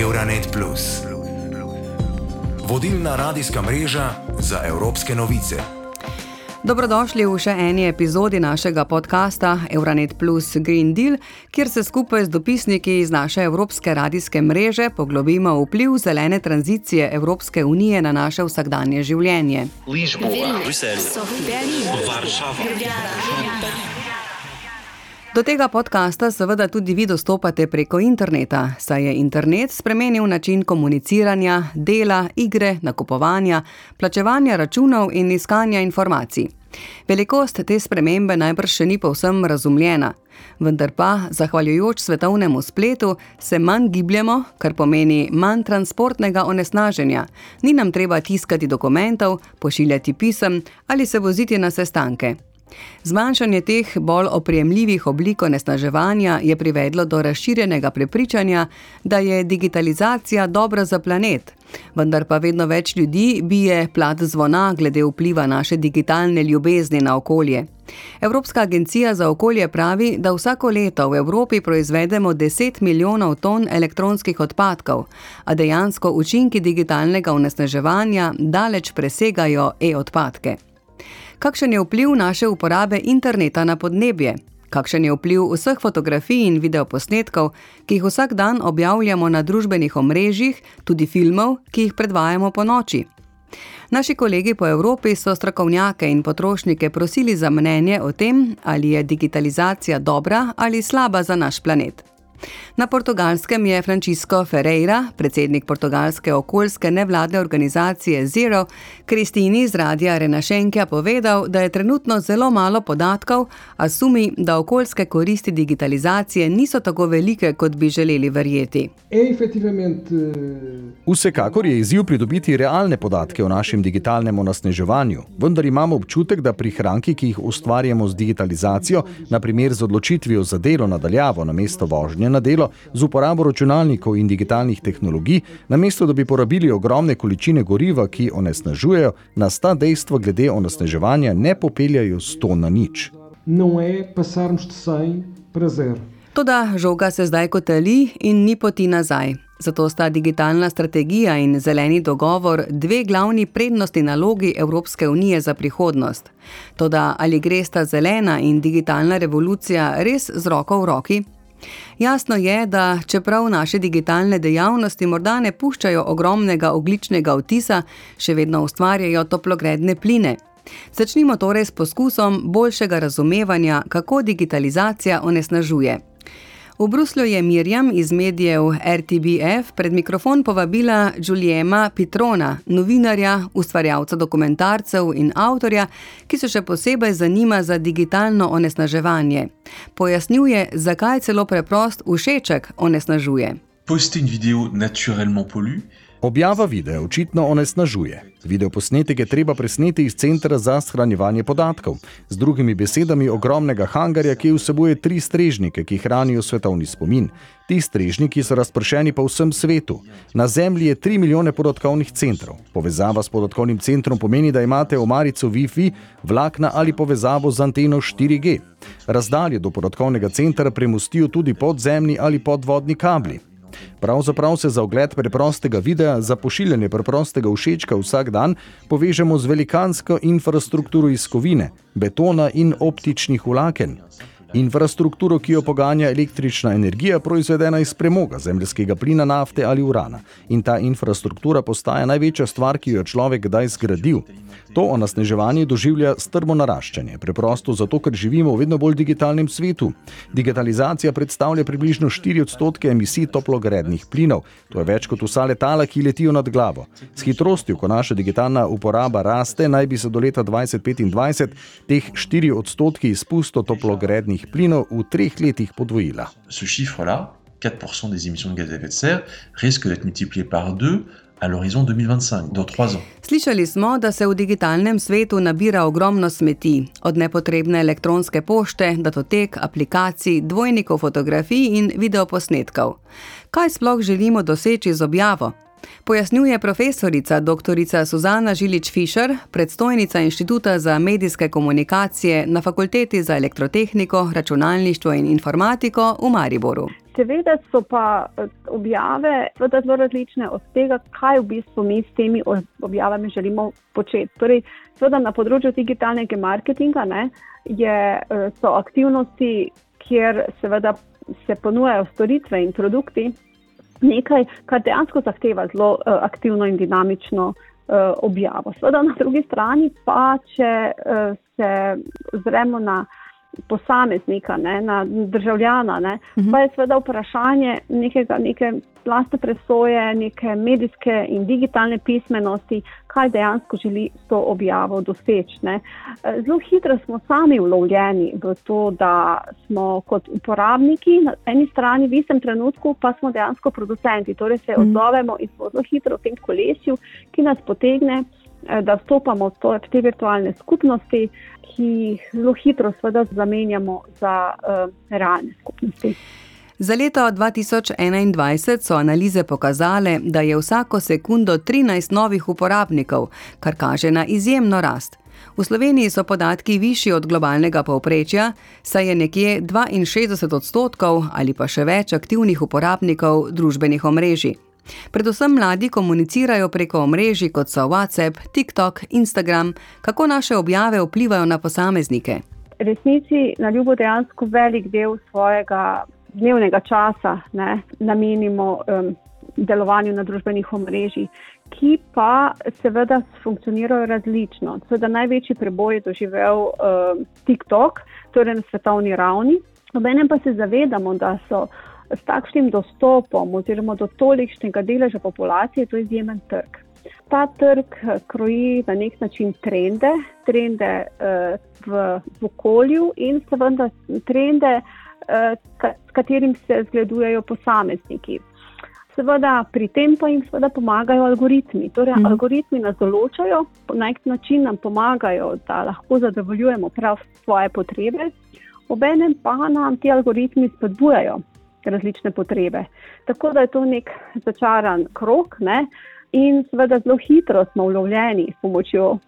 Euronet. Vodilna radijska mreža za evropske novice. Dobrodošli v še eni epizodi našega podcasta Euronet Plus Green Deal, kjer se skupaj z dopisniki iz naše evropske radijske mreže poglobimo v vpliv zelene tranzicije Evropske unije na naše vsakdanje življenje. Lisboa, Bruselj, Varšava. Do tega podcasta seveda tudi vi dostopate preko interneta, saj je internet spremenil način komuniciranja, dela, igre, nakupovanja, plačevanja računov in iskanja informacij. Velikost te spremembe najbrž še ni povsem razumljena, vendar pa, zahvaljujoč svetovnemu spletu, se manj gibljemo, kar pomeni manj transportnega onesnaženja. Ni nam treba tiskati dokumentov, pošiljati pisem ali se voziti na sestanke. Zmanjšanje teh bolj oprijemljivih oblik onesnaževanja je privedlo do razširjenega prepričanja, da je digitalizacija dobra za planet, vendar pa vedno več ljudi bije plat zvona glede vpliva naše digitalne ljubezni na okolje. Evropska agencija za okolje pravi, da vsako leto v Evropi proizvedemo 10 milijonov ton elektronskih odpadkov, a dejansko učinki digitalnega onesnaževanja daleč presegajo e-odpadke kakšen je vpliv naše uporabe interneta na podnebje, kakšen je vpliv vseh fotografij in videoposnetkov, ki jih vsak dan objavljamo na družbenih omrežjih, tudi filmov, ki jih predvajamo po noči. Naši kolegi po Evropi so strokovnjake in potrošnike prosili za mnenje o tem, ali je digitalizacija dobra ali slaba za naš planet. Na portugalskem je Francisco Ferreira, predsednik portugalske okoljske nevladne organizacije Zero, Kristini iz Radia Renašenke povedal, da je trenutno zelo malo podatkov, a sumi, da okoljske koristi digitalizacije niso tako velike, kot bi želeli verjeti. Eh, Vsekakor je izziv pridobiti realne podatke o našem digitalnem onesnaževanju, vendar imamo občutek, da prihranki, ki jih ustvarjamo z digitalizacijo, naprimer z odločitvijo za delo nadaljavo na mesto vožnje na delo, z uporabo računalnikov in digitalnih tehnologij, namesto da bi porabili ogromne količine goriva, ki onesnažujejo, nas ta dejstva glede onesnaževanja ne popeljajo sto na nič. Toda žoga se zdaj kotali in ni poti nazaj. Zato sta digitalna strategija in zeleni dogovor dve glavni prednosti nalogi Evropske unije za prihodnost. Toda ali gre sta zelena in digitalna revolucija res z roko v roki? Jasno je, da čeprav naše digitalne dejavnosti morda ne puščajo ogromnega ogličnega vtisa, še vedno ustvarjajo toplogredne pline. Začnimo torej s poskusom boljšega razumevanja, kako digitalizacija onesnažuje. V Bruslju je Mirjam iz medijev RTBF pred mikrofon povabila Juliema Pitrona, novinarja, ustvarjalca dokumentarcev in avtorja, ki se še posebej zanima za digitalno onesnaževanje. Pojasnjuje, zakaj celo preprost všeček onesnažuje. Posti video naturalno polju. Objava videa očitno onesnažuje. Videoposnetek je treba presneti iz centra za shranjevanje podatkov. Z drugimi besedami, ogromnega hangarja, ki vsebuje tri strežnike, ki hranijo svetovni spomin. Ti strežniki so razpršeni po vsem svetu. Na Zemlji je 3 milijone podatkovnih centrov. Povezava s podatkovnim centrom pomeni, da imate v marico Wi-Fi, vlakna ali povezavo z anteno 4G. Razdalje do podatkovnega centra premustijo tudi podzemni ali podvodni kabli. Pravzaprav se za ogled preprostega videa, za pošiljanje preprostega všečka vsak dan, povežemo z velikansko infrastrukturo iz kovine, betona in optičnih vlaken. Infrastrukturo, ki jo poganja električna energija, proizvedena iz premoga, zemljskega plina, nafte ali urana. In ta infrastruktura postaja največja stvar, ki jo je človek kdaj zgradil. To onesnaževanje doživlja strmo naraščanje, preprosto zato, ker živimo v vedno bolj digitalnem svetu. Digitalizacija predstavlja približno 4 odstotke emisij toplogrednih plinov, to je več kot vsa letala, ki letijo nad glavo. S hitrostjo, ko naša digitalna uporaba raste, naj bi se do leta 2025 teh 4 odstotki izpustov toplogrednih plinov v treh letih podvojila. Ce chiffre-là, 4% des émissions de gaz à effet de serre, risque d'être multiplié par deux à l'horizon 2025, dans trois ans. Slišali smo, da se v digitalnem svetu nabira ogromno smeti, od nepotrebne elektronske pošte, datotek, aplikacij, dvojnikov fotografij in videoposnetkov. Kaj sploh želimo doseči z objavo? Pojasnjuje profesorica dr. Suzana Žilič-Fišer, predstojnica Inštituta za medijske komunikacije na Fakulteti za elektrotehniko, računalništvo in informatiko v Mariboru. Seveda so pa eh, objave zelo različne od tega, kaj v bistvu mi s temi objavami želimo početi. Torej, na področju digitalnega marketinga ne, je, eh, so aktivnosti, kjer seveda se ponujajo storitve in produkti, nekaj, kar dejansko zahteva zelo uh, aktivno in dinamično uh, objavo. Sveda na drugi strani pa, če uh, se ozremo na posameznika, ne, na državljana, ne, uh mhm. -huh. pa je seveda vprašanje nekega, neke lastne presoje, neke medijske in digitalne pismenosti, kaj dejansko želi s to objavo doseči. Ne. Zelo hitro smo sami ulovljeni v to, da smo kot uporabniki na eni strani, v istem trenutku pa smo dejansko producenti, torej se mhm. odzovemo in smo zelo hitro v tem kolesju, ki nas potegne. Eh, da vstopamo v te virtualne skupnosti, ki jih zelo hitro zamenjamo za uh, realne skupnosti. Za leto 2021 so analize pokazale, da je vsako sekundo 13 novih uporabnikov, kar kaže na izjemno rast. V Sloveniji so podatki višji od globalnega povprečja, saj je nekje 62 odstotkov ali pa še več aktivnih uporabnikov družbenih omrežij. Predvsem mladi komunicirajo preko omrežij kot so WhatsApp, TikTok, Instagram, kako naše objave vplivajo na posameznike. Resnici na ljubo dejansko velik del svojega dnevnega časa ne, namenimo um, delovanju na družbenih omrežjih, ki pa seveda funkcionirajo različno. Seveda največji preboj je doživel um, TikTok, torej na svetovni ravni. Obenem pa se zavedamo, da so s takšnim dostopom oziroma do tolikšnega deleža populacije, to je izjemen trg. Ta trg eh, kroji na nek način trende, trende uh, v, v okolju in seveda trende, uh, s katerim se zgledujejo posamezniki. Seveda pri tem pa jim seveda pomagajo algoritmi. Torej, mm. Algoritmi nas določajo, na nek način nam pomagajo, da lahko zadovoljujemo prav svoje potrebe, obenem pa nam ti algoritmi spodbujajo različne potrebe. Tako da je to nek začaran krok. Ne? In seveda zelo hitro smo ulovljeni s pomočjo uh,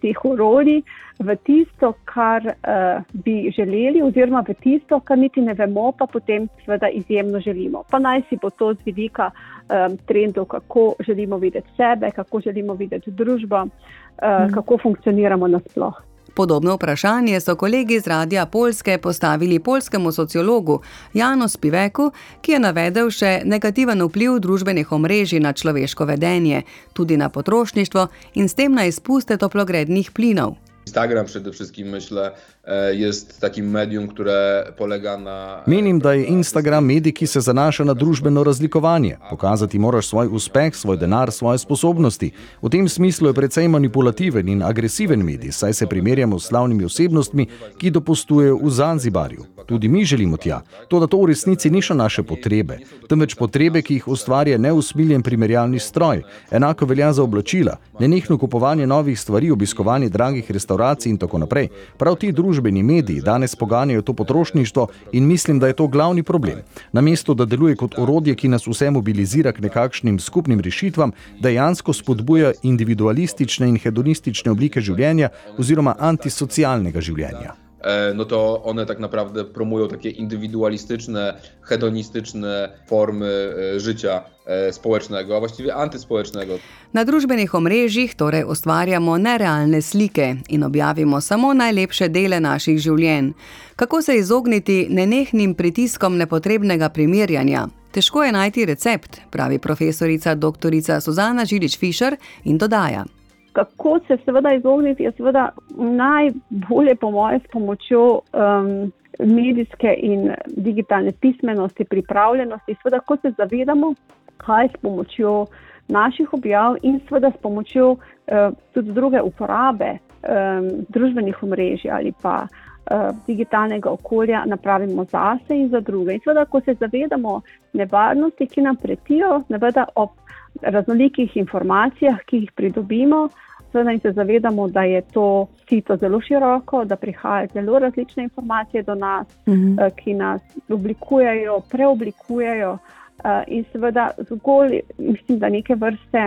teh urodij v tisto, kar uh, bi želeli, oziroma v tisto, kar niti ne vemo, pa potem seveda izjemno želimo. Pa naj si bo to z vidika um, trendov, kako želimo videti sebe, kako želimo videti družbo, uh, mm. kako funkcioniramo nasploh. Podobno vprašanje so kolegi iz Radia Polske postavili polskemu sociologu Janu Spiveku, ki je navedel še negativen vpliv družbenih omrežij na človeško vedenje, tudi na potrošništvo in s tem na izpuste toplogrednih plinov. Instagram przede wszystkim myślę e, jest takim medium, które polega na. Menim, da je Instagram medij, ki se zanaša na družbeno razlikovanje. Pokazati moraš svoj uspeh, svoj denar, svoje sposobnosti. V tem smislu je precej manipulativen in agresiven medij, saj se primerjamo s slavnimi osebnostmi, ki dopustujejo v Zanzibarju. Tudi mi želimo tja. To, da to v resnici niso naše potrebe, temveč potrebe, ki jih ustvarja neusmiljen primerjalni stroj. Enako velja za oblačila, nenehno kupovanje novih stvari, obiskovanje dragih restauracij restauracij in tako naprej. Prav ti družbeni mediji danes poganjajo to potrošništvo in mislim, da je to glavni problem. Namesto da deluje kot orodje, ki nas vse mobilizira k nekakšnim skupnim rešitvam, dejansko spodbuja individualistične in hedonistične oblike življenja oziroma antisocialnega življenja. E, no to one tak naprawdę promują takie indywidualistyczne, hedonistyczne formy e, życia e, społecznego, a właściwie antyspołecznego. Na družbenih omrežjih torej ustvarjamo nerealne slike in objavimo samo najlepše dele naših življenj. Kako se izogniti nenehnim pritiskom nepotrebnega primerjanja? Težko je najti recept, pravi profesorica dr. Suzana Žilič-Fišer in dodaja. Kako se seveda izogniti, je seveda najbolje, po mojem, s pomočjo um, medijske in digitalne pismenosti, pripravljenosti. Seveda, ko se zavedamo, kaj s pomočjo naših objav in seveda s pomočjo uh, tudi druge uporabe um, družbenih omrežij ali pa uh, digitalnega okolja napravimo zase in za druge. In seveda, ko se zavedamo nevarnosti, ki nam pretijo, neveda ob raznolikih informacijah, ki jih pridobimo, in se zavedamo, da je to sito zelo široko, da prihajajo zelo različne informacije do nas, mhm. -huh. ki nas oblikujejo, preoblikujejo. Uh, in seveda zgolj, mislim, da neke vrste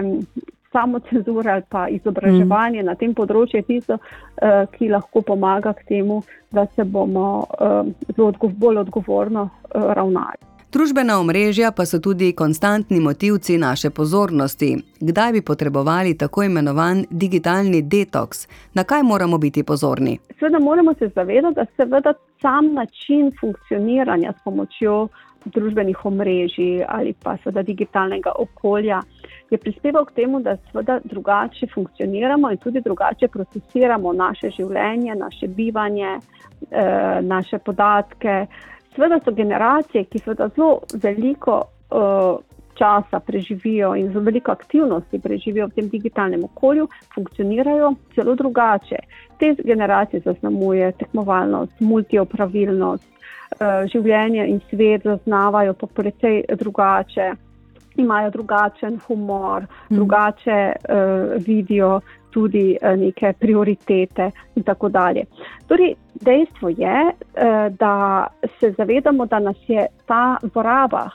samo cenzura ali pa izobraževanje mm. na tem področju je tisto, uh, ki lahko pomaga k temu, da se bomo uh, zelo bolj odgovorno uh, ravnali. Družbena omrežja pa so tudi konstantni motivci naše pozornosti. Kdaj bi potrebovali tako imenovan digitalni detoks? Na kaj moramo biti pozorni? Seveda moramo se zavedati, da seveda sam način funkcioniranja s pomočjo družbenih omrežij ali pa seveda digitalnega okolja je prispeval k temu, da seveda drugače funkcioniramo in tudi drugače procesiramo naše življenje, naše bivanje, eh, naše podatke. Sveda so generacije, ki seveda zelo veliko uh, časa preživijo in zelo veliko aktivnosti preživijo v tem digitalnem okolju, funkcionirajo zelo drugače. Te generacije zaznamuje tekmovalnost, multiopravilnost, uh, življenje in svet zaznavajo pa precej drugače. Imajo drugačen humor, mm. drugače uh, vidijo tudi uh, neke prioritete, in tako dalje. Torej, dejstvo je, uh, da se zavedamo, da nas je ta poraba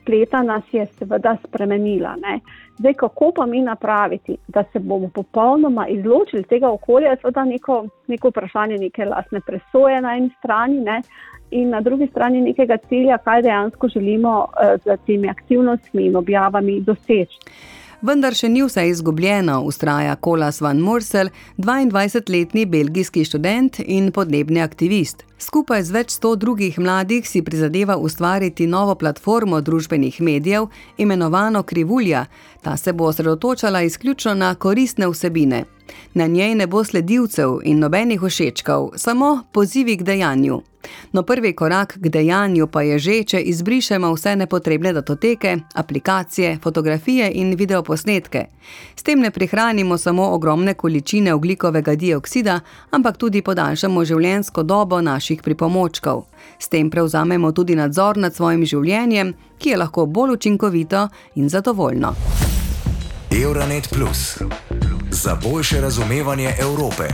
spleta nas je seveda spremenila. Ne? Zdaj, kako pa mi napraviti, da se bomo popolnoma izločili tega okolja, je seveda neko, neko vprašanje neke lastne presoje na eni strani ne? In na drugi strani nekega cilja, kaj dejansko želimo z temi aktivnostmi in objavami doseči. Vendar še ni vse izgubljeno, ustraja Kolas van Morsel, 22-letni belgijski študent in podnebni aktivist. Skupaj z več sto drugih mladih si prizadeva ustvariti novo platformo družbenih medijev, imenovano Krivulja. Ta se bo osredotočala izključno na koristne vsebine. Na njej ne bo sledilcev in nobenih všečkov, samo pozivi k dejanju. No, prvi korak k dejanju pa je že, če izbrišemo vse nepotrebne datoteke, aplikacije, fotografije in videoposnetke. S tem ne prihranimo samo ogromne količine oglikovega dioksida, ampak tudi podaljšamo življenjsko dobo naših pripomočkov. S tem prevzamemo tudi nadzor nad svojim življenjem, ki je lahko bolj učinkovito in zadovoljno. Euronet Plus za boljše razumevanje Evrope.